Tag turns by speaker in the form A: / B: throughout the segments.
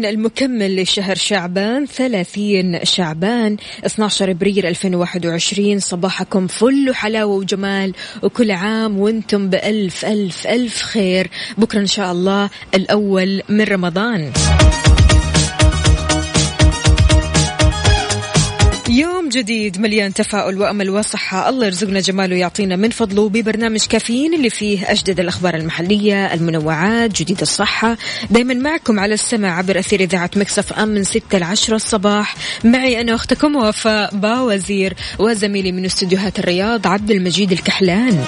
A: الاثنين المكمل لشهر شعبان 30 شعبان. 12 إبريل 2021 صباحكم فل وحلاوة وجمال. وكل عام وأنتم بألف ألف ألف خير. بكرة إن شاء الله الأول من رمضان. جديد مليان تفاؤل وأمل وصحة. الله يرزقنا جماله ويعطينا من فضله ببرنامج كافيين اللي فيه أجدد الأخبار المحلية المنوعات جديد الصحة. دائما معكم على السمع عبر أثير إذاعة مكسف أم من 6 ل 10 الصباح. معي أنا أختكم وفاء باوزير وزميلي من استديوهات الرياض عبد المجيد الكحلان.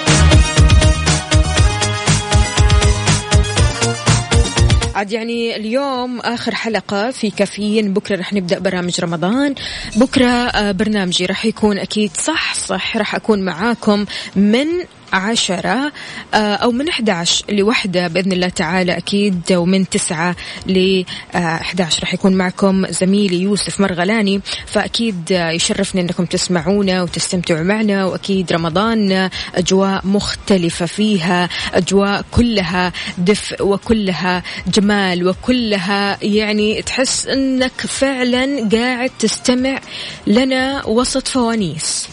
A: عاد يعني اليوم آخر حلقة في كافيين. بكرة رح نبدأ برامج رمضان. بكرة آه، برنامجي رح يكون أكيد صح صح رح أكون معاكم من عشرة آه، أو من 11 لوحدة بإذن الله تعالى أكيد ومن تسعة ل 11 رح يكون معكم زميلي يوسف مرغلاني فأكيد آه، يشرفني أنكم تسمعونا وتستمتعوا معنا وأكيد رمضان أجواء مختلفة فيها أجواء كلها دفء وكلها جمال وكلها يعني تحس أنك فعلا قاعد تستمع لنا وسط فوانيس.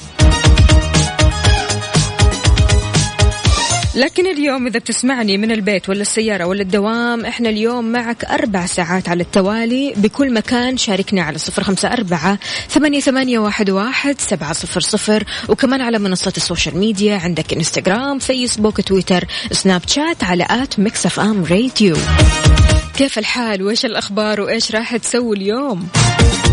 A: لكن اليوم إذا بتسمعني من البيت ولا السيارة ولا الدوام إحنا اليوم معك أربع ساعات على التوالي بكل مكان. شاركنا على صفر خمسة أربعة ثمانية, ثمانية واحد, واحد سبعة صفر صفر. وكمان على منصات ال social media عندك إنستغرام فيسبوك تويتر سناب شات على at ميكس أم راديو. كيف الحال؟ وإيش الأخبار؟ وإيش راح تسوي اليوم؟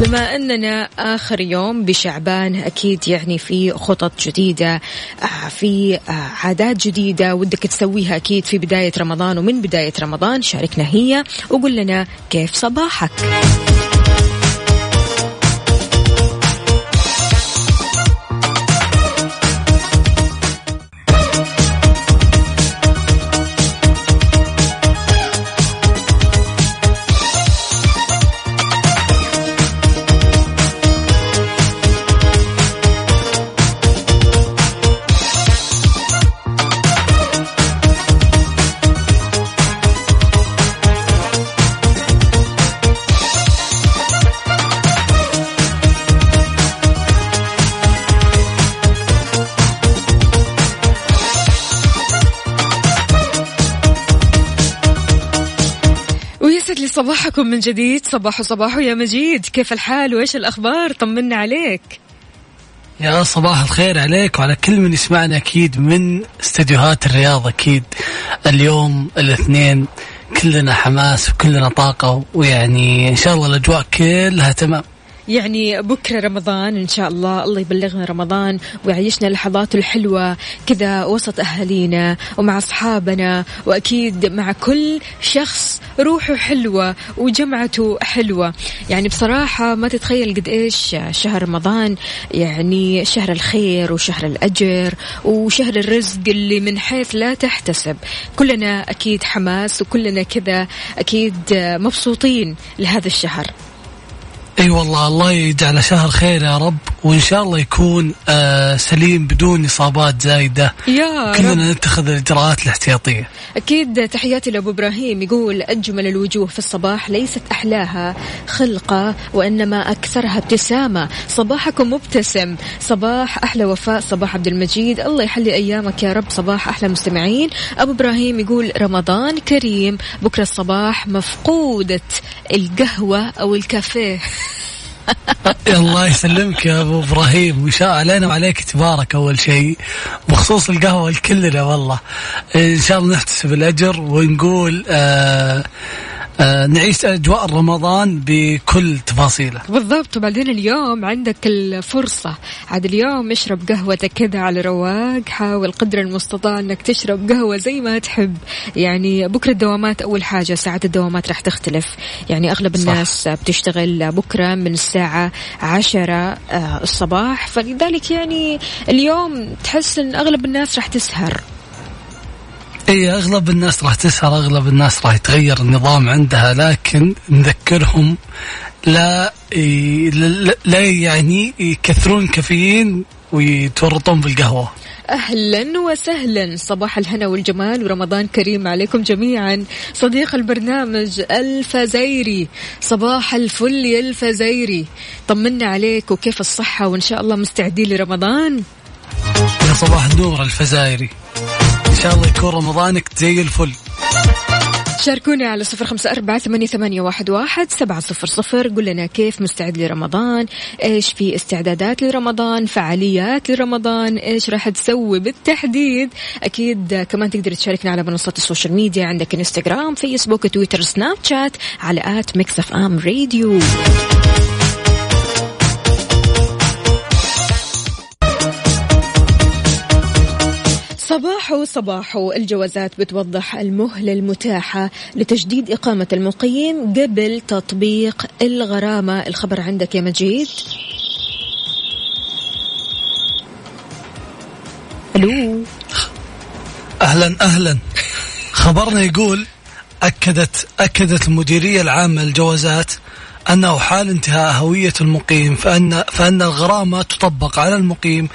A: بما أننا آخر يوم بشعبان أكيد يعني في خطط جديدة آه، في آه، عادات جديدة ودك تسويها أكيد في بداية رمضان ومن بداية رمضان شاركنا هي وقول لنا كيف صباحك. صباحكم من جديد. صباح صباح يا مجيد. كيف الحال؟ وإيش الأخبار؟ طمنا عليك.
B: يا صباح الخير عليك وعلى كل من يسمعنا أكيد من استديوهات الرياض أكيد. اليوم الاثنين كلنا حماس وكلنا طاقة ويعني إن شاء الله الأجواء كلها تمام.
A: يعني بكرة رمضان إن شاء الله. الله يبلغنا رمضان ويعيشنا اللحظات الحلوة كذا وسط أهالينا ومع أصحابنا وأكيد مع كل شخص روحه حلوة وجمعته حلوة. يعني بصراحة ما تتخيل قد إيش شهر رمضان يعني شهر الخير وشهر الأجر وشهر الرزق اللي من حيث لا تحتسب. كلنا أكيد حماس وكلنا كذا أكيد مبسوطين لهذا الشهر.
B: إي والله الله يجعله شهر خير يا رب وإن شاء الله يكون آه سليم بدون إصابات زايدة.
A: يا.
B: كلنا نتخذ الإجراءات الاحتياطية.
A: أكيد تحياتي لأبو إبراهيم يقول أجمل الوجوه في الصباح ليست أحلاها خلقة وإنما أكثرها ابتسامة. صباحكم مبتسم. صباح أحلى وفاء صباح عبد المجيد. الله يحلي أيامك يا رب صباح أحلى مستمعين. أبو إبراهيم يقول رمضان كريم بكرة الصباح مفقودة القهوة أو الكافيه.
B: الله يسلمك يا أبو إبراهيم. وان شاء علينا وعليك تبارك أول شيء بخصوص القهوة لكلنا والله. إن شاء الله نحتسب الأجر ونقول آه آه نعيش أجواء رمضان بكل تفاصيله.
A: بالضبط. وبعدين اليوم عندك الفرصة. عاد اليوم اشرب قهوتك كذا على رواق. حاول قدر المستطاع إنك تشرب قهوة زي ما تحب. يعني بكرة الدوامات أول حاجة ساعات الدوامات راح تختلف. يعني أغلب
B: صح.
A: الناس بتشتغل بكرة من الساعة عشرة آه، الصباح. فلذلك يعني اليوم تحس إن أغلب الناس راح تسهر.
B: اي أغلب الناس راح تسهر أغلب الناس راح يتغير النظام عندها لكن نذكرهم لا لا يعني يكثرون كافيين ويتورطون بالقهوه
A: أهلا وسهلا. صباح الهنا والجمال ورمضان كريم عليكم جميعا. صديق البرنامج الفزيري صباح الفل يا الفزيري. طمنا عليك وكيف الصحة؟ وإن شاء الله مستعدين لرمضان.
B: يا صباح النور الفزايري. شاء الله يكون رمضانك زي الفل.
A: شاركونا على صفر خمسة أربعة ثمانية, ثمانية واحد, واحد سبعة صفر صفر. قل لنا كيف مستعد لرمضان؟ إيش في استعدادات لرمضان؟ فعاليات لرمضان؟ إيش راح تسوي بالتحديد؟ أكيد كمان تقدر تشاركنا على منصات ال social media. عندك إنستغرام فيسبوك تويتر سناب شات على at ميكس أف أم راديو. صباحو صباحو الجوازات بتوضح المهلة المتاحة لتجديد إقامة المقيم قبل تطبيق الغرامة. الخبر عندك يا مجيد. ألو.
B: أهلا أهلا. خبرنا يقول أكدت أكدت المديرية العامة للجوازات أنه حال انتهاء هوية المقيم فان فأن الغرامة تطبق على المقيم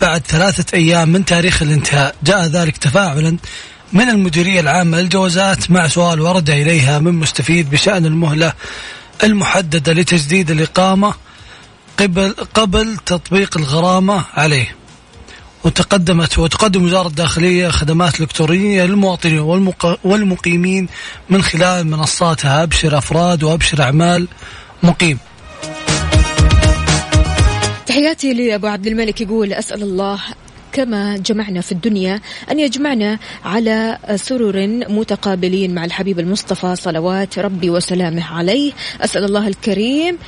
B: بعد ثلاثة أيام من تاريخ الانتهاء. جاء ذلك تفاعلا من المديرية العامة للجوازات مع سؤال ورد إليها من مستفيد بشأن المهلة المحددة لتجديد الإقامة قبل قبل تطبيق الغرامة عليه. وتقدمت وتقدم وزارة الداخلية خدمات إلكترونية للمواطنين والمق... والمقيمين من خلال منصاتها أبشر أفراد وأبشر أعمال مقيم.
A: تحياتي لأبو عبد الملك يقول أسأل الله كما جمعنا في الدنيا أن يجمعنا على سرر متقابلين مع الحبيب المصطفى صلوات ربي وسلامه عليه. أسأل الله الكريم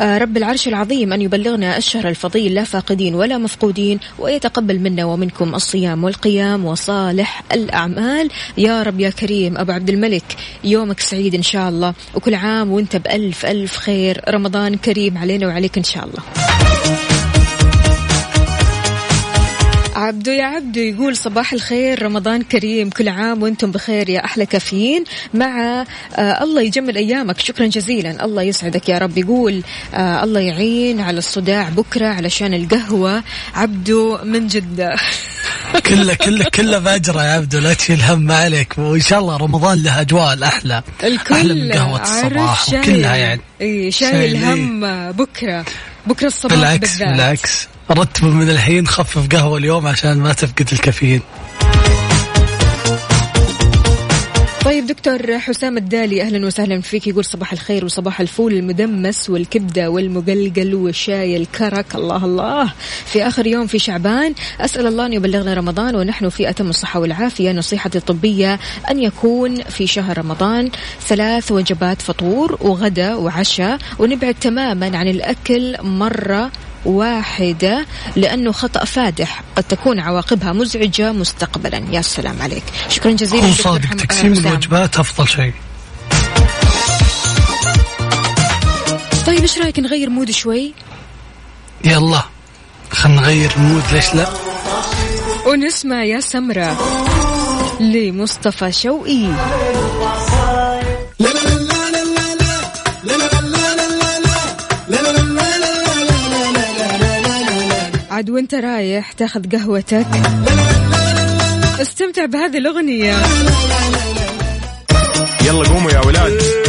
A: رب العرش العظيم أن يبلغنا الشهر الفضيل لا فاقدين ولا مفقودين ويتقبل منا ومنكم الصيام والقيام وصالح الأعمال. يا رب يا كريم أبو عبد الملك يومك سعيد إن شاء الله وكل عام وأنت بألف ألف خير. رمضان كريم علينا وعليك إن شاء الله. عبدو يا عبدو يقول صباح الخير رمضان كريم كل عام وأنتم بخير يا أحلى كافيين. مع آه الله يجمل أيامك. شكرا جزيلا. الله يسعدك يا رب. يقول آه الله يعين على الصداع بكرة علشان القهوة. عبدو من جدة.
B: كله كله كله باجرة يا عبدو لا تشيل هم ما عليك. وإن شاء الله رمضان له أجواء الأحلى.
A: الكل
B: أحلى من قهوة الصباح وكلها يعني.
A: اي شايل. هم بكرة. بكرة الصباح
B: بالعكس
A: بالذات.
B: بالعكس. رتب من الحين خفف قهوة اليوم عشان ما تفقد الكافيين.
A: طيب دكتور حسام الدالي أهلا وسهلا فيك. يقول صباح الخير وصباح الفول المدمس والكبدة والمقلقل والشاي الكرك. الله الله. في آخر يوم في شعبان أسأل الله أن يبلغنا رمضان ونحن في أتم الصحة والعافية. نصيحتي الطبية أن يكون في شهر رمضان ثلاث وجبات فطور وغدا وعشاء ونبعد تماما عن الأكل مرة واحدة لأنه خطأ فادح. قد تكون عواقبها مزعجة مستقبلا. يا سلام عليك. شكرا جزيلا. دكتور
B: صادق تقسيم. الوجبات أفضل شيء.
A: طيب إيش رأيك نغير mood شوي؟
B: يلا خلينا نغير ال mood ليش لا؟
A: ونسمع يا سمرة لمصطفى شوقي. عاد وانت رايح تاخذ قهوتك. استمتع بهذه الأغنية.
C: يلا قوموا يا ولاد.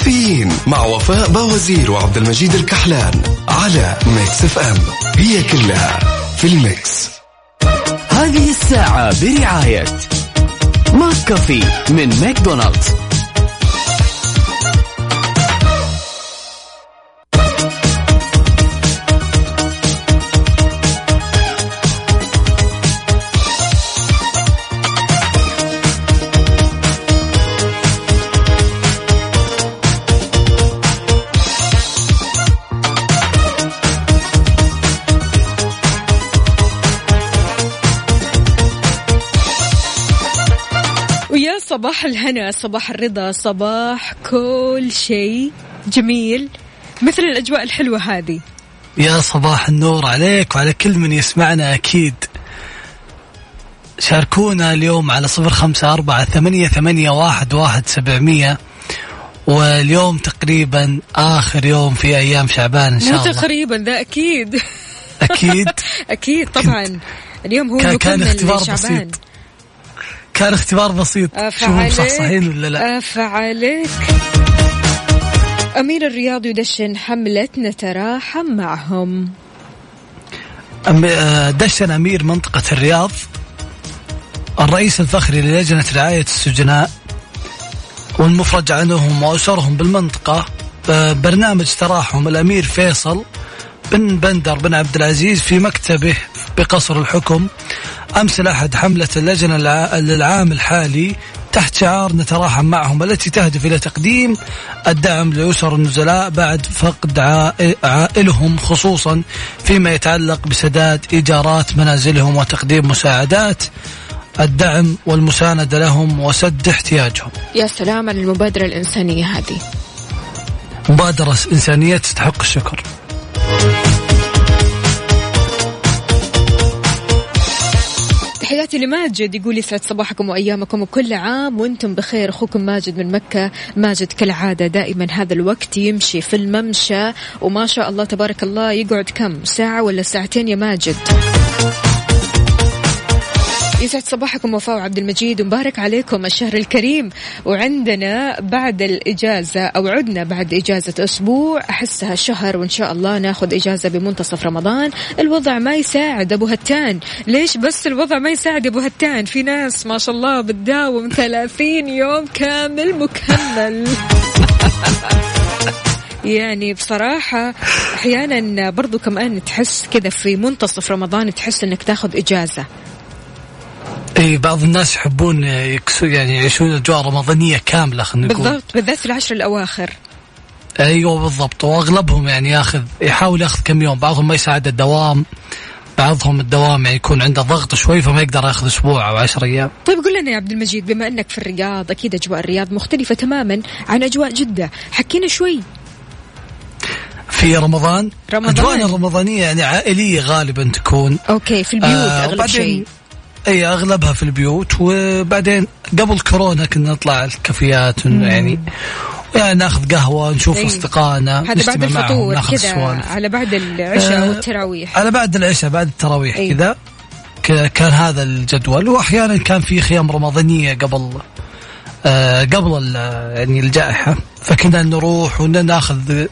D: كافيين مع
E: وفاء باوزير وعبد المجيد الكحلان على ميكس FM. هي كلها في ال mix.
F: هذه الساعة برعاية ماك كافي من ماكدونالدز.
A: صباح الهنا صباح الرضا صباح كل شيء جميل مثل الأجواء الحلوة هذه.
B: يا صباح النور عليك وعلى كل من يسمعنا أكيد. شاركونا اليوم على صفر خمسة أربعة ثمانية, ثمانية واحد, واحد سبعمية. واليوم تقريبا آخر يوم في أيام شعبان إن شاء الله.
A: تقريبا ده أكيد.
B: أكيد؟
A: أكيد طبعا. اليوم هو
B: كان- كان اختبار. بسيط. كان اختبار بسيط. شوفوا مصحصحين ولا لا.
A: أفعلك. أمير الرياض يدشن حملة نتراحم معهم.
B: أم- آه، دشن أمير منطقة الرياض الرئيس الفخري للجنة رعاية السجناء والمفرج عنهم وأسرهم بالمنطقة آه، برنامج تراحم الأمير فيصل بن بندر بن عبد العزيز في مكتبه بقصر الحكم. أمس الأحد حملة اللجنة للعام الحالي تحت شعار نتراحم معهم التي تهدف إلى تقديم الدعم لأسر النزلاء بعد فقد عائ- عائلهم خصوصا فيما يتعلق بسداد إيجارات منازلهم وتقديم مساعدات الدعم والمساندة لهم وسد احتياجهم.
A: يا سلام على المبادرة الإنسانية هذه.
B: مبادرة إنسانية تستحق الشكر.
A: تحياتي لماجد يقول يسعد صباحكم وأيامكم وكل عام وأنتم بخير. أخوكم ماجد من مكة. ماجد كالعادة دائما هذا الوقت يمشي في الممشى وما شاء الله تبارك الله يقعد كم؟ ساعة ولا ساعتين يا ماجد؟ يسعد صباحكم وفاء وعبد المجيد ومبارك عليكم الشهر الكريم. وعندنا بعد الإجازة أو عدنا بعد إجازة أسبوع أحسها شهر وإن شاء الله ناخذ إجازة بمنتصف رمضان. الوضع ما يساعد أبو هتان. ليش بس الوضع ما يساعد أبو هتان؟ في ناس ما شاء الله بتداوم 30 يوم كامل مكمل. يعني بصراحة أحيانا برضو كمان تحس كذا في منتصف رمضان تحس أنك تاخذ إجازة.
B: إي بعض الناس يحبون يكسو يعني يعيشون اجواء رمضانيه كاملة خلينا نقول.
A: بالضبط بالذات في العشر الأواخر.
B: أيوه بالضبط. وأغلبهم يعني ياخذ يحاول ياخذ كم يوم. بعضهم ما يساعد الدوام. بعضهم الدوام يعني يكون عنده ضغط شوي فما يقدر ياخذ أسبوع أو عشر أيام.
A: طيب قل لنا يا عبد المجيد بما إنك في الرياض أكيد أجواء الرياض مختلفة تماما عن أجواء جدة. حكينا شوي.
B: في رمضان؟
A: رمضان.
B: أجواءنا الرمضانية يعني عائلية غالبا تكون.
A: أوكي في البيوت
B: آه، أغلب
A: شيء.
B: أي أغلبها في البيوت وبعدين قبل كورونا كنا نطلع الكافيات يعني يعني ناخذ قهوة نشوف. أصدقائنا
A: هذا بعد الفطور كذا على بعد العشاء
B: آه،
A: والتراويح.
B: على بعد العشاء بعد التراويح. كذا. كان هذا الجدول. وأحيانا كان في خيام رمضانية قبل آه قبل يعني الجائحة. فكنا نروح وناخذ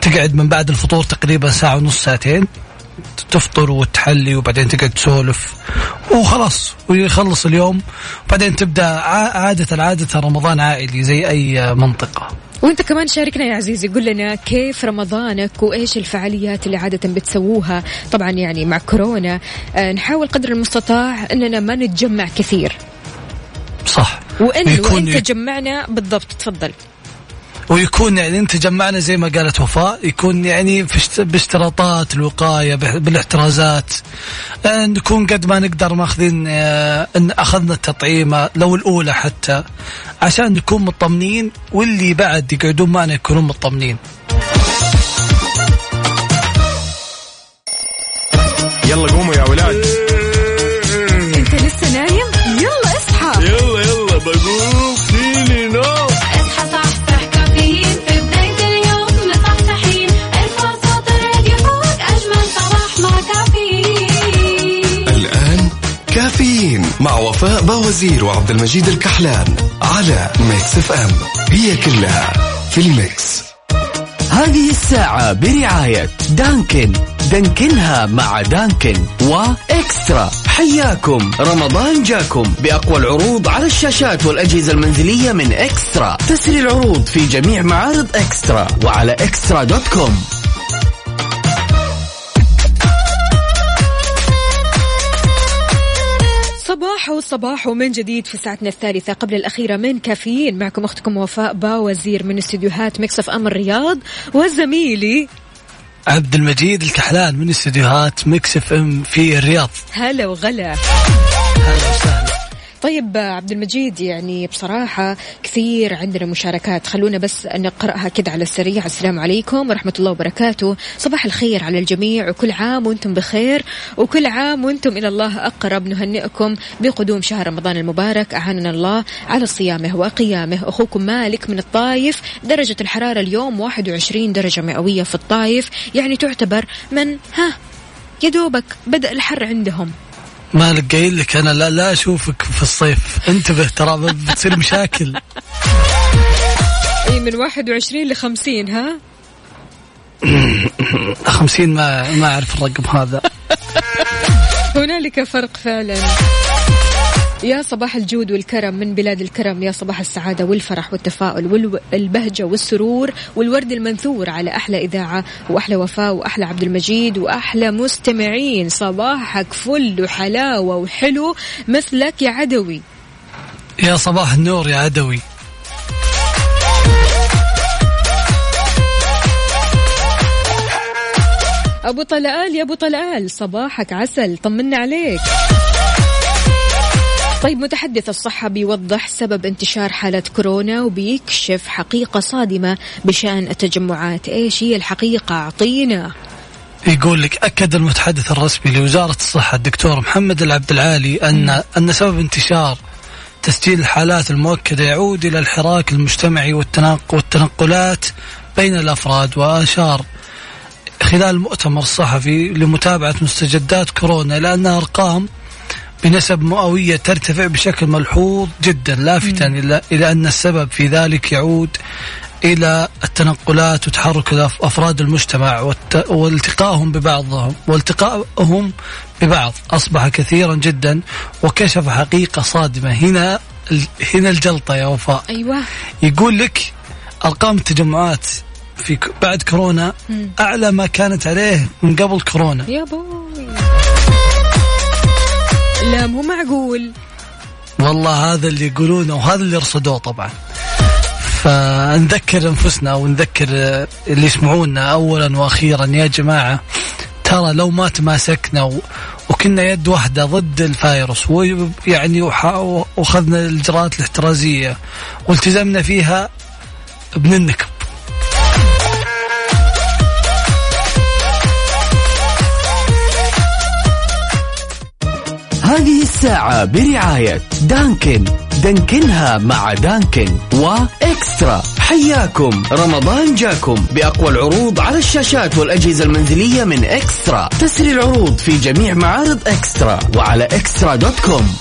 B: تقعد من بعد الفطور تقريبا ساعة ونص ساعتين. تفطر وتحلي وبعدين تقعد تسولف. وخلاص ويخلص اليوم. وبعدين تبدأ عادة عادة رمضان عائلي زي أي منطقة.
A: وإنت كمان شاركنا يا عزيزي قل لنا كيف رمضانك وإيش الفعاليات اللي عادة بتسووها؟ طبعا يعني مع كورونا آه، نحاول قدر المستطاع إننا ما نتجمع كثير.
B: صح.
A: وان وانت
B: ي-
A: جمعنا بالضبط تفضل.
B: ويكون يعني انت جمعنا زي ما قالت وفاء يكون يعني باشتراطات الوقاية بالاحترازات. آه، نكون قد ما نقدر ماخذين آه، إن أخذنا التطعيمه لو الأولى حتى عشان نكون مطمنين واللي بعد يقعدون معنا يكونون مطمنين.
C: يلا قوموا يا ولاد.
D: كافيين مع
E: وفاء باوزير وعبد المجيد الكحلان على ميكس FM هي كلها في ال mix
F: هذه الساعة برعاية دانكن. دانكنها مع دانكن وإكسترا. حياكم. رمضان جاكم. بأقوى العروض على الشاشات والأجهزة المنزلية من إكسترا. تسري العروض في جميع معارض إكسترا وعلى إكسترا dot com.
A: صباح وصباح من جديد في ساعتنا الثالثة قبل الأخيرة من كافيين. معكم أختكم وفاء باوزير من استديوهات ميكس FM الرياض وزميلي
B: عبد المجيد الكحلان من استديوهات ميكس FM في الرياض.
A: هلا وغلا.
B: هلا وسهلا.
A: طيب عبد المجيد يعني بصراحة كثير عندنا مشاركات. خلونا بس نقرأها كده على السريع. السلام عليكم ورحمة الله وبركاته. صباح الخير على الجميع وكل عام وأنتم بخير وكل عام وأنتم إلى الله أقرب. نهنئكم بقدوم شهر رمضان المبارك. أعاننا الله على صيامه وقيامه. أخوكم مالك من الطايف. درجة الحرارة اليوم 21 درجة مئوية في الطايف. يعني تعتبر من ها يا دوبك بدأ الحر عندهم.
B: مالك قايل لك أنا لا لا أشوفك في الصيف. انتبه ترى بتصير مشاكل.
A: أي من 21 ل 50 ها؟
B: 50 ما ما أعرف الرقم هذا.
A: هنالك فرق فعلا. يا صباح الجود والكرم من بلاد الكرم يا صباح السعادة والفرح والتفاؤل والبهجة والسرور والورد المنثور على أحلى إذاعة وأحلى وفاء وأحلى عبد المجيد وأحلى مستمعين. صباحك فل وحلاوة وحلو مثلك يا عدوي.
B: يا صباح النور يا عدوي.
A: أبو طلال يا أبو طلال صباحك عسل طمنا عليك. طيب متحدث الصحة بيوضح سبب انتشار حالة كورونا وبيكشف حقيقة صادمة بشأن التجمعات. إيش هي الحقيقة؟ أعطينا.
B: يقول لك أكد المتحدث الرسمي لوزارة الصحة الدكتور محمد العبد العالي أن أن سبب انتشار تسجيل الحالات المؤكدة يعود إلى الحراك المجتمعي والتناق والتنقلات بين الأفراد واشار خلال المؤتمر الصحفي لمتابعة مستجدات كورونا لأنها أرقام بنسب مئوية ترتفع بشكل ملحوظ جدا لافتا إلى أن السبب في ذلك يعود إلى التنقلات وتحرك أفراد المجتمع والت- والتقائهم ببعضهم والتقائهم ببعض. أصبح كثيرا جدا وكشف حقيقة صادمة. هنا هنا الجلطة يا وفاء.
A: أيوه.
B: يقول لك أرقام التجمعات في بعد كورونا أعلى ما كانت عليه من قبل كورونا.
A: يا بوي. لا مو معقول؟
B: والله هذا اللي يقولونه وهذا اللي يرصدوه طبعا. فنذكر أنفسنا ونذكر اللي يسمعونا اولا وأخيرا. يا جماعة ترى لو ما تماسكنا وكنا يد واحدة ضد الفيروس ويعني وأخذنا الإجراءات الاحترازية والتزمنا فيها بننكب.
F: الساعة برعاية دانكن. دانكنها مع دانكن وإكسترا. حياكم. رمضان جاكم. بأقوى العروض على الشاشات والأجهزة المنزلية من إكسترا. تسري العروض في جميع معارض إكسترا وعلى إكسترا دوت كوم.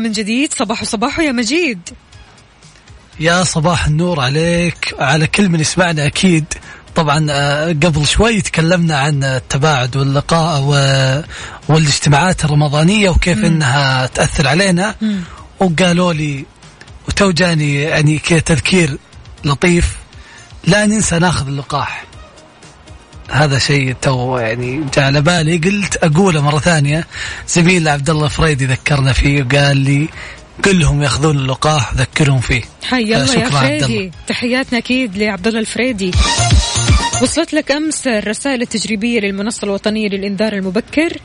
A: من جديد. صباح صباح يا مجيد.
B: يا صباح النور عليك. على كل من يسمعنا أكيد. طبعا آه، قبل شوي تكلمنا عن التباعد واللقاء والاجتماعات الرمضانية وكيف إنها تأثر علينا. وقالوا لي وتو جاني يعني كذا تذكير لطيف لا ننسى ناخذ اللقاح. هذا شيء تو يعني جاء على بالي. قلت أقوله مرة ثانية. زميل عبد الله فريدي ذكرنا فيه وقال لي قل لهم يأخذون اللقاح وذكرهم فيه.
A: حي الله يا فريدي. تحياتنا أكيد لعبد الله الفريدي. وصلت لك أمس الرسائل التجريبية للمنصة الوطنية للإنذار المبكر.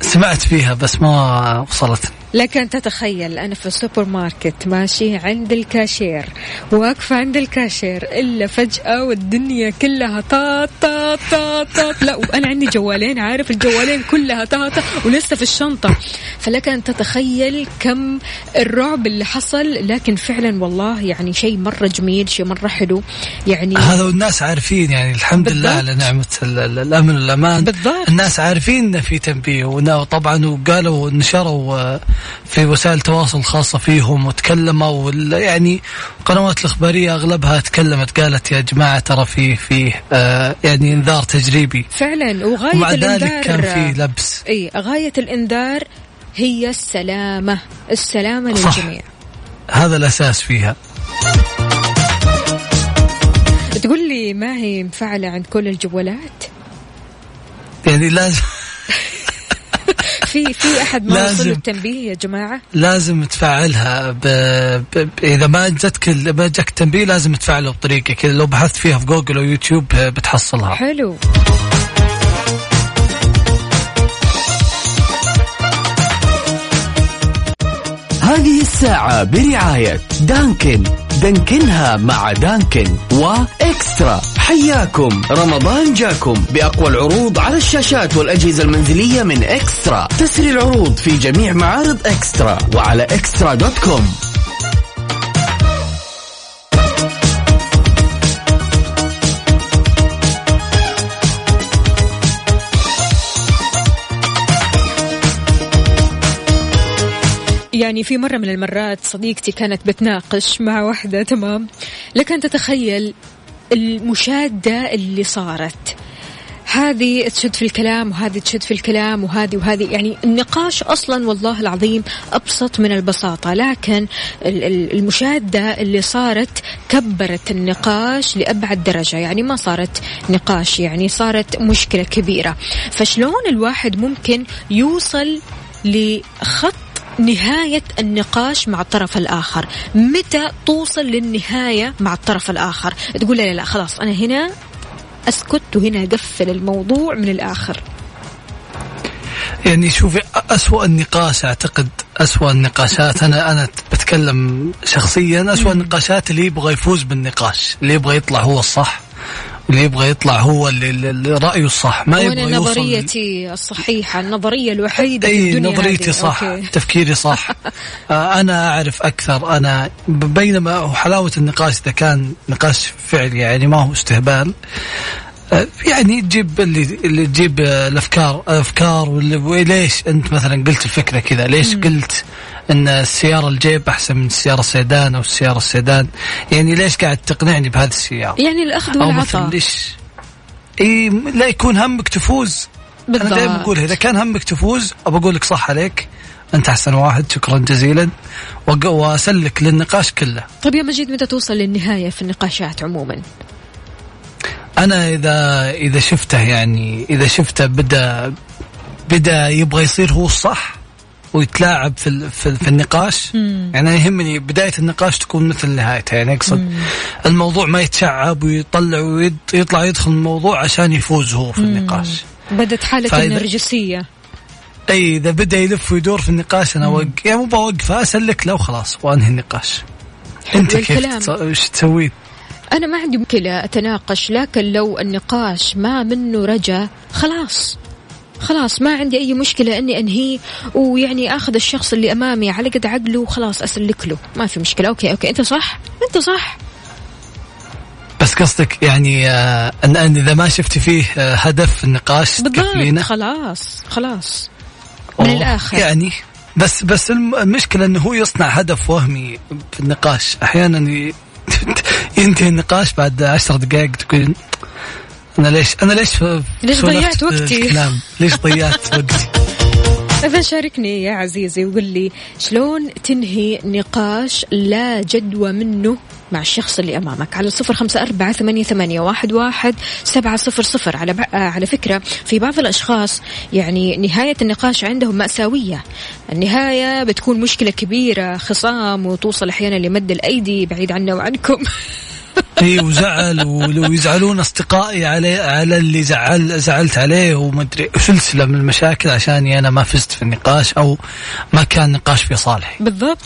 B: سمعت فيها بس ما وصلتني
A: لك أن تتخيل أنا في السوبر ماركت ماشي عند الكاشير واقفة عند الكاشير إلا فجأة والدنيا كلها طاط طاط طاط طاط لا وأنا عندي جوالين عارف الجوالين كلها طاطة ولسه في الشنطة فلك أن تتخيل كم الرعب اللي حصل لكن فعلا والله يعني شيء مرة جميل شيء مرة حلو يعني
B: هذا والناس عارفين يعني الحمد لله
A: بالضبط.
B: على نعمة ال- ال- الأمن والأمان
A: بالضبط.
B: الناس عارفين في تنبيه وطبعا وقالوا نشروا آه، في وسائل التواصل الخاصة فيهم وتكلموا يعني القنوات الإخبارية أغلبها تكلمت قالت يا جماعة ترى في في آه يعني إنذار تجريبي.
A: فعلا. وغاية
B: ومع
A: الإنذار
B: ذلك كان في لبس.
A: إي غاية الإنذار هي السلامة السلامة
B: صح.
A: للجميع.
B: هذا الأساس فيها.
A: تقول لي ما هي مفعلة عند كل الجوالات؟
B: يعني لازم
A: في في أحد ما. وصل التنبيه يا جماعة؟
B: لازم تفعلها ب... ب... إذا ما جتك ال- ما جاك تنبيه لازم تفعله بطريقة كذا. لو بحثت فيها في جوجل أو يوتيوب آه، بتحصلها.
A: حلو.
F: هذه الساعة برعاية دانكن. دانكنها مع دانكن وإكسترا. حياكم. رمضان جاكم. بأقوى العروض على الشاشات والأجهزة المنزلية من إكسترا. تسري العروض في جميع معارض إكسترا وعلى إكسترا دوت كوم.
A: يعني في مرة من المرات صديقتي كانت بتناقش مع واحدة تمام؟ لك أن تتخيل المشادة اللي صارت. هذه تشد في الكلام وهذه تشد في الكلام وهذه وهذه. يعني النقاش أصلا والله العظيم أبسط من البساطة لكن ال- ال- المشادة اللي صارت كبرت النقاش لأبعد درجة. يعني ما صارت نقاش يعني صارت مشكلة كبيرة. فشلون الواحد ممكن يوصل لخط نهاية النقاش مع الطرف الآخر. متى توصل للنهاية مع الطرف الآخر؟ تقول لا لا لا خلاص أنا هنا أسكت وهنا أقفل الموضوع من الآخر.
B: يعني شوفي أسوأ النقاش أعتقد أسوأ النقاشات. أنا أنا بتكلم شخصيا أسوأ النقاشات اللي يبغى يفوز بالنقاش اللي يبغى يطلع هو الصح. واللي يبغى يطلع هو اللي, اللي رأيه الصح ما يبغى يوصل
A: نظريتي الصحيحة النظرية الوحيدة في
B: أي
A: الدنيا
B: نظريتي. صح
A: أوكي.
B: تفكيري صح آه، أنا أعرف أكثر أنا ب- بينما هو حلاوة النقاش إذا كان نقاش فعلي يعني ما هو استهبال يعني تجيب اللي اللي تجيب الافكار أفكار وليش أنت مثلا قلت الفكرة كذا؟ ليش قلت إن السيارة الجيب أحسن من السيارة السيدان أو السيارة السيدان؟ يعني ليش قاعد تقنعني بهذه السيارة؟
A: يعني
B: الأخذ
A: والعطاء.
B: ليش؟ إي لا يكون همك تفوز. أنا دائما
A: بالضبط.
B: اقولها إذا كان همك تفوز أبى أقول لك صح عليك. أنت أحسن واحد شكرا جزيلا. وأسلك للنقاش كله.
A: طيب يا مجيد متى توصل للنهاية في النقاشات عموما؟
B: أنا اذا إذا شفته يعني إذا شفته بدا بدأ يبغى يصير هو الصح ويتلاعب في في, في النقاش يعني يهمني بداية النقاش تكون مثل نهايتها يعني اقصد الموضوع ما يتشعب ويطلع ويطلع يدخل الموضوع عشان يفوز هو في النقاش.
A: بدت حالة
B: فإذا-
A: النرجسية.
B: أي إذا بدأ يلف ويدور في النقاش أنا أوقف. يعني مو بوقفه أسلك له وخلاص وأنهي النقاش. أنت كيف. تس- وش تسوي؟
A: أنا ما عندي مشكلة أتناقش لكن لو النقاش ما منه رجا خلاص. خلاص ما عندي أي مشكلة إني انهيه ويعني آخذ الشخص اللي أمامي على قد عقله وخلاص أسلك له. ما في مشكلة. okay okay. أنت صح؟ أنت صح.
B: بس قصدك يعني آه أن إذا ما شفتي فيه آه هدف في النقاش
A: بالضبط. خلاص خلاص. من
B: أوه،
A: الآخر.
B: يعني بس بس الم- المشكلة إنه هو يصنع هدف وهمي في النقاش. أحيانا ي- ينتهي النقاش بعد عشر دقائق تقول أنا ليش أنا ليش
A: ليش ضيعت وقتي؟
B: ليش ضيعت وقتي؟
A: إذا شاركني يا عزيزي وقل لي شلون تنهي نقاش لا جدوى منه؟ مع الشخص اللي أمامك على صفر خمسة أربعة ثمانية, ثمانية واحد, واحد سبعة صفر صفر. على, ب... آه على فكرة في بعض الأشخاص يعني نهاية النقاش عندهم مأساوية. النهاية بتكون مشكلة كبيرة خصام وتوصل أحيانا لمد الأيدي بعيد عنا وعنكم.
B: اي وزعل ولو يزعلون أصدقائي عليه على اللي زعل زعلت عليه ومدري سلسلة من المشاكل عشاني أنا ما فزت في النقاش أو ما كان نقاش في صالحي.
A: بالضبط.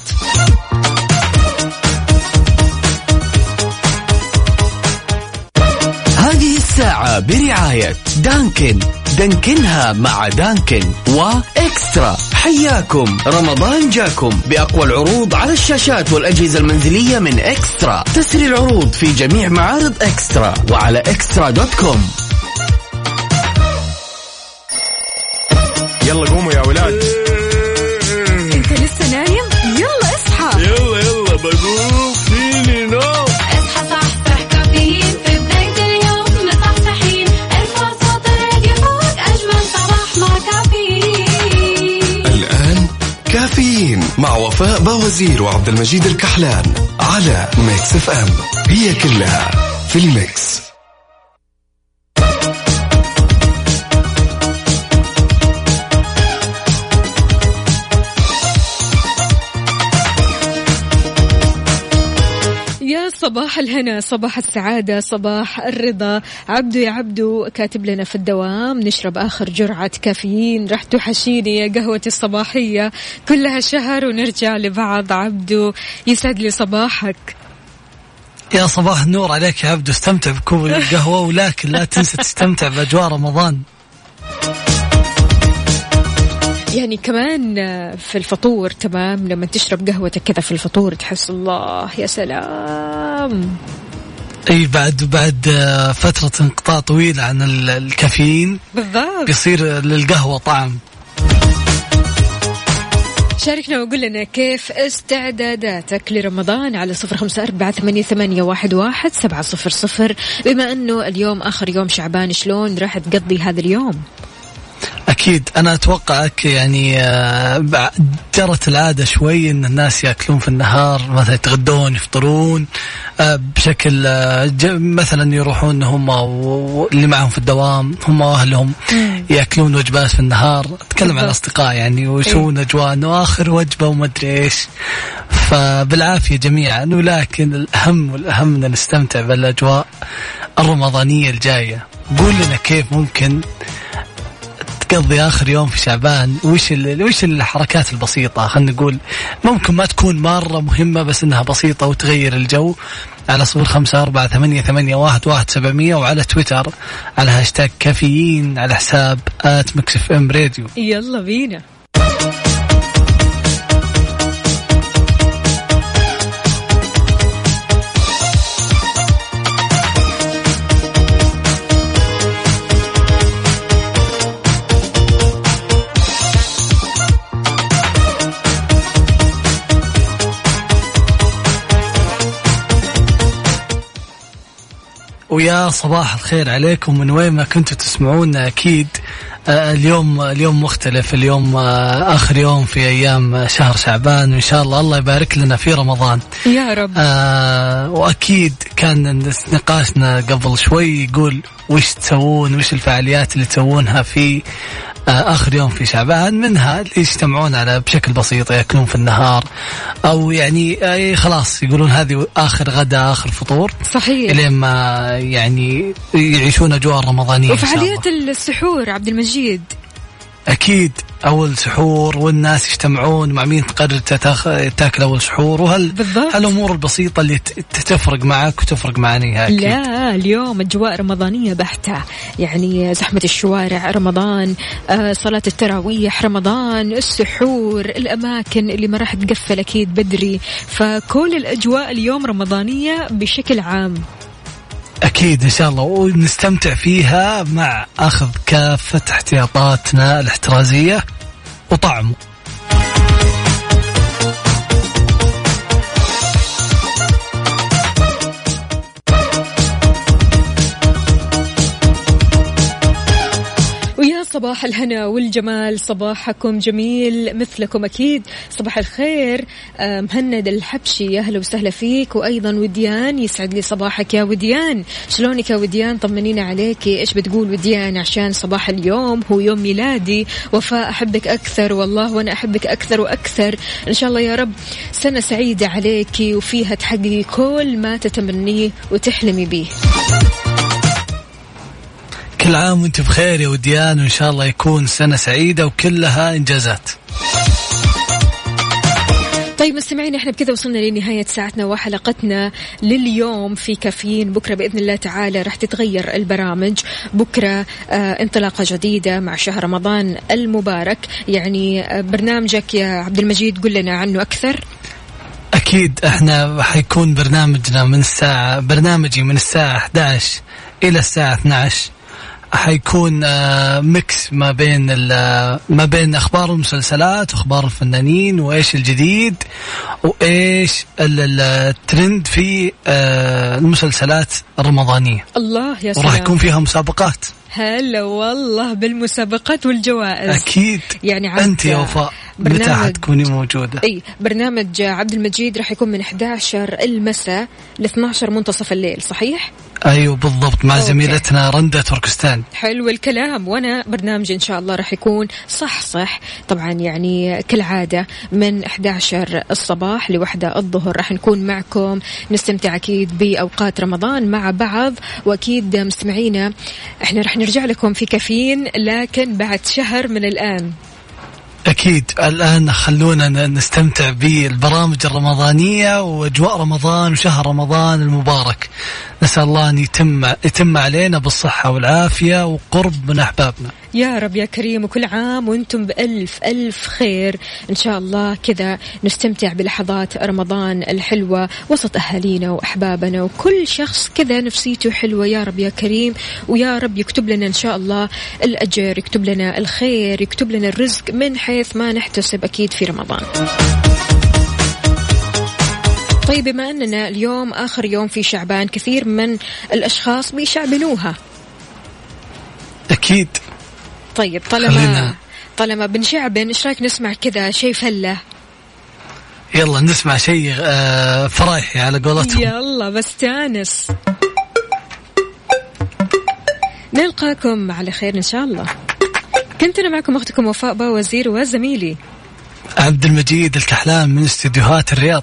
F: الساعة برعاية دانكن. دانكنها مع دانكن. وإكسترا. حياكم. رمضان جاكم. بأقوى العروض على الشاشات والأجهزة المنزلية من إكسترا. تسري العروض في جميع معارض إكسترا وعلى إكسترا dot com.
C: يلا قوموا يا ولاد.
D: مع
E: وفاء باوزير وعبد المجيد الكحلان على ميكس FM. هي كلها في ال
A: mix. صباح الهنا صباح السعادة صباح الرضا. عبدو يا عبدو كاتب لنا في الدوام نشرب آخر جرعة كافيين راح توحشيني يا قهوتي الصباحية. كلها شهر ونرجع لبعض. عبدو يسعد لي صباحك.
B: يا صباح النور عليك يا عبدو استمتع بكوب القهوة ولكن لا تنسى تستمتع بأجواء رمضان.
A: يعني كمان في الفطور تمام لما تشرب قهوتك كذا في الفطور تحس الله يا سلام.
B: إي بعد بعد آه، فترة انقطاع طويلة عن ال- الكافيين.
A: بالضبط.
B: بيصير للقهوة طعم.
A: شاركنا وقول لنا كيف استعداداتك لرمضان على صفر خمسة أربعة ثمانية, ثمانية واحد, واحد سبعة صفر صفر. بما أنه اليوم آخر يوم شعبان شلون راح تقضي هذا اليوم؟
B: أكيد. أنا أتوقعك يعني آه، جرت العادة شوي أن الناس يأكلون في النهار مثلا يتغدون يفطرون آه، بشكل آه، مثلا يروحون هم واللي معهم في الدوام هم وأهلهم يأكلون وجبات في النهار. أتكلم عن
A: بالضبط.
B: أصدقاء يعني ويسوون أجواء أنه آخر وجبة وما أدري إيش. فبالعافية جميعا ولكن الأهم والأهم أن نستمتع بالأجواء الرمضانية الجاية. قول لنا كيف ممكن تقضي آخر يوم في شعبان. وش وش الحركات البسيطة؟ خلينا نقول ممكن ما تكون مرة مهمة بس إنها بسيطة وتغير الجو. على صفر خمسة أربعة ثمانية, ثمانية واحد, واحد سبعمية وعلى تويتر على هاشتاج كافيين على حساب at ميكس FM radio.
A: يلا بينا.
B: ويا صباح الخير عليكم. من وين ما كنتوا تسمعونا أكيد. آه، اليوم اليوم مختلف. اليوم آه، آخر يوم في أيام آه، شهر شعبان. وإن شاء الله الله يبارك لنا في رمضان.
A: يا رب.
B: آه وأكيد كان نقاشنا قبل شوي يقول وش تسوون؟ وش الفعاليات اللي تسوونها في آخر يوم في شعبان منها اللي يجتمعون على بشكل بسيط يأكلون في النهار أو يعني خلاص يقولون هذه آخر غدا آخر فطور
A: صحيح
B: إلين ما يعني يعيشون أجواء رمضانية.
A: وفعاليات السحور عبد المجيد
B: أكيد أول سحور والناس يجتمعون مع مين تقرر تاكل أول سحور وهل
A: بالضبط.
B: هالامور البسيطة اللي ت- تفرق معك وتفرق معنا أكيد.
A: لا اليوم أجواء رمضانية بحتة. يعني زحمة الشوارع رمضان آه، صلاة التراويح رمضان السحور الأماكن اللي ما راح تقفل أكيد بدري. فكل الأجواء اليوم رمضانية بشكل عام.
B: أكيد إن شاء الله. ونستمتع فيها مع اخذ كافة احتياطاتنا الاحترازية وطعمه
A: صباح الهنا والجمال صباحكم جميل مثلكم أكيد. صباح الخير آه، مهند الحبشي يا أهلا وسهلا فيك. وأيضا وديان يسعد لي صباحك يا وديان. شلونك يا وديان؟ طمنينا عليكي إيش بتقول وديان عشان صباح اليوم هو يوم ميلادي؟ وفاء أحبك أكثر والله وأنا أحبك أكثر وأكثر. إن شاء الله يا رب سنة سعيدة عليكي وفيها تحققي كل ما تتمنيه وتحلمي به
B: كل عام وانت بخير يا وديان وإن شاء الله يكون سنة سعيدة وكلها إنجازات.
A: طيب مستمعين إحنا بكذا وصلنا لنهاية ساعتنا وحلقتنا لليوم في كافيين. بكرة بإذن الله تعالى راح تتغير البرامج. بكرة آه انطلاقة جديدة مع شهر رمضان المبارك. يعني آه برنامجك يا عبد المجيد قل لنا عنه أكثر.
B: أكيد إحنا حيكون برنامجنا من الساعة برنامجي من الساعة 11 إلى الساعة 12 حيكون آه، ميكس ما بين ال- ما بين أخبار المسلسلات وأخبار الفنانين وإيش الجديد وإيش ال- ال- الترند في آه، المسلسلات الرمضانية.
A: الله يا
B: وراح
A: سلام.
B: يكون فيها مسابقات.
A: هلا والله بالمسابقات والجوائز.
B: أكيد.
A: يعني
B: أنت يا وفاء. متى
A: برنامج-
B: حتكوني موجودة.
A: إي برنامج عبد المجيد راح يكون من 11 المساء ل 12 منتصف الليل صحيح؟
B: أيوه بالضبط مع
A: أوكي.
B: زميلتنا رندا تركستان.
A: حلو الكلام وأنا برنامجي إن شاء الله راح يكون صح صح. طبعا يعني كالعادة من 11 الصباح لوحدة الظهر راح نكون معكم. نستمتع أكيد بأوقات رمضان مع بعض وأكيد مستمعينا إحنا راح نرجع لكم في كافيين لكن بعد شهر من الآن.
B: أكيد. الآن خلونا نستمتع بالبرامج الرمضانية وأجواء رمضان وشهر رمضان المبارك. نسأل الله أن يتم يتم علينا بالصحة والعافية وقرب من أحبابنا.
A: يا رب يا كريم وكل عام وأنتم بألف ألف خير. إن شاء الله كذا نستمتع بلحظات رمضان الحلوة وسط أهالينا وأحبابنا وكل شخص كذا نفسيته حلوة. يا رب يا كريم ويا رب يكتب لنا إن شاء الله الأجر يكتب لنا الخير يكتب لنا الرزق من حيث ما نحتسب أكيد في رمضان. طيب بما أننا اليوم آخر يوم في شعبان كثير من الأشخاص بيشعبنوها.
B: أكيد.
A: طيب طالما
B: خلينا-
A: طالما بنشعبن إيش رأيك نسمع كذا شيء فلة؟
B: يلا نسمع شيء آه، فرايحي على قولتهم.
A: يلا بستانس نلقاكم على خير إن شاء الله. كنت أنا معكم أختكم وفاء باوزير وزميلي.
B: عبد المجيد الكحلان من استديوهات الرياض.